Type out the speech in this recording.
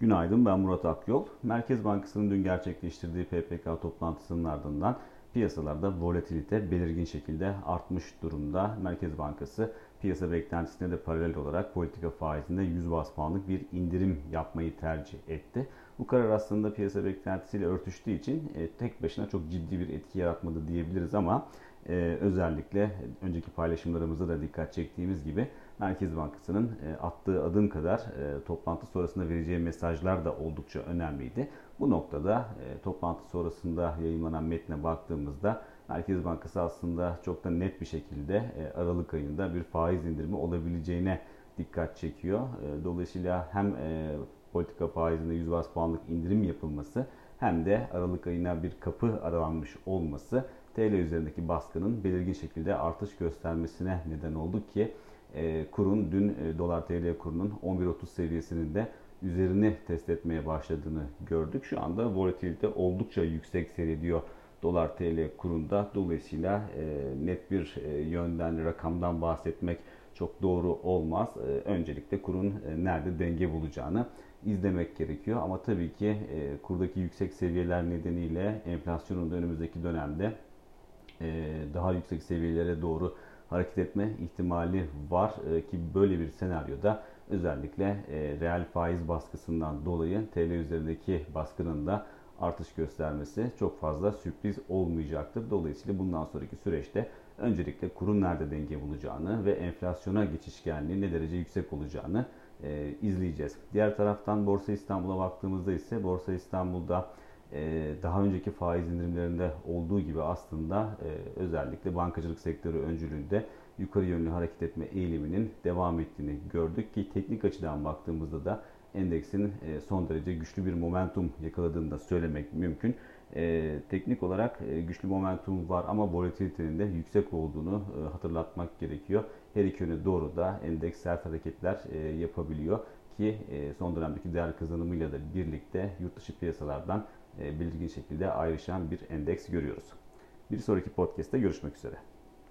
Günaydın ben Murat Akyol. Merkez Bankası'nın dün gerçekleştirdiği PPK toplantısının ardından piyasalarda volatilite belirgin şekilde artmış durumda. Merkez Bankası piyasa beklentisine de paralel olarak politika faizinde 100 bas puanlık bir indirim yapmayı tercih etti. Bu karar aslında piyasa beklentisiyle örtüştüğü için e, tek başına çok ciddi bir etki yaratmadı diyebiliriz ama e, özellikle önceki paylaşımlarımızda da dikkat çektiğimiz gibi Merkez Bankası'nın e, attığı adım kadar e, toplantı sonrasında vereceği mesajlar da oldukça önemliydi. Bu noktada e, toplantı sonrasında yayınlanan metne baktığımızda Merkez Bankası aslında çok da net bir şekilde Aralık ayında bir faiz indirimi olabileceğine dikkat çekiyor. Dolayısıyla hem politika faizinde 100 bas puanlık indirim yapılması hem de Aralık ayına bir kapı aralanmış olması TL üzerindeki baskının belirgin şekilde artış göstermesine neden oldu ki e, kurun dün e, dolar TL kurunun 11.30 seviyesinin de üzerini test etmeye başladığını gördük. Şu anda volatilite oldukça yüksek seyrediyor dolar TL kurunda. Dolayısıyla e, net bir e, yönden, rakamdan bahsetmek çok doğru olmaz. E, öncelikle kurun e, nerede denge bulacağını izlemek gerekiyor. Ama tabii ki e, kurdaki yüksek seviyeler nedeniyle enflasyonun da önümüzdeki dönemde daha yüksek seviyelere doğru hareket etme ihtimali var e, ki böyle bir senaryoda özellikle e, reel faiz baskısından dolayı TL üzerindeki baskının da artış göstermesi çok fazla sürpriz olmayacaktır. Dolayısıyla bundan sonraki süreçte öncelikle kurun nerede denge bulacağını ve enflasyona geçişkenliği ne derece yüksek olacağını e, izleyeceğiz. Diğer taraftan Borsa İstanbul'a baktığımızda ise Borsa İstanbul'da daha önceki faiz indirimlerinde olduğu gibi aslında e, özellikle bankacılık sektörü öncülüğünde yukarı yönlü hareket etme eğiliminin devam ettiğini gördük ki teknik açıdan baktığımızda da endeksin e, son derece güçlü bir momentum yakaladığını da söylemek mümkün. E, teknik olarak güçlü momentum var ama volatilitenin de yüksek olduğunu hatırlatmak gerekiyor. Her iki yöne doğru da endeks sert hareketler yapabiliyor ki son dönemdeki değer kazanımıyla da birlikte yurt dışı piyasalardan e, belirgin şekilde ayrışan bir endeks görüyoruz. Bir sonraki podcast'te görüşmek üzere.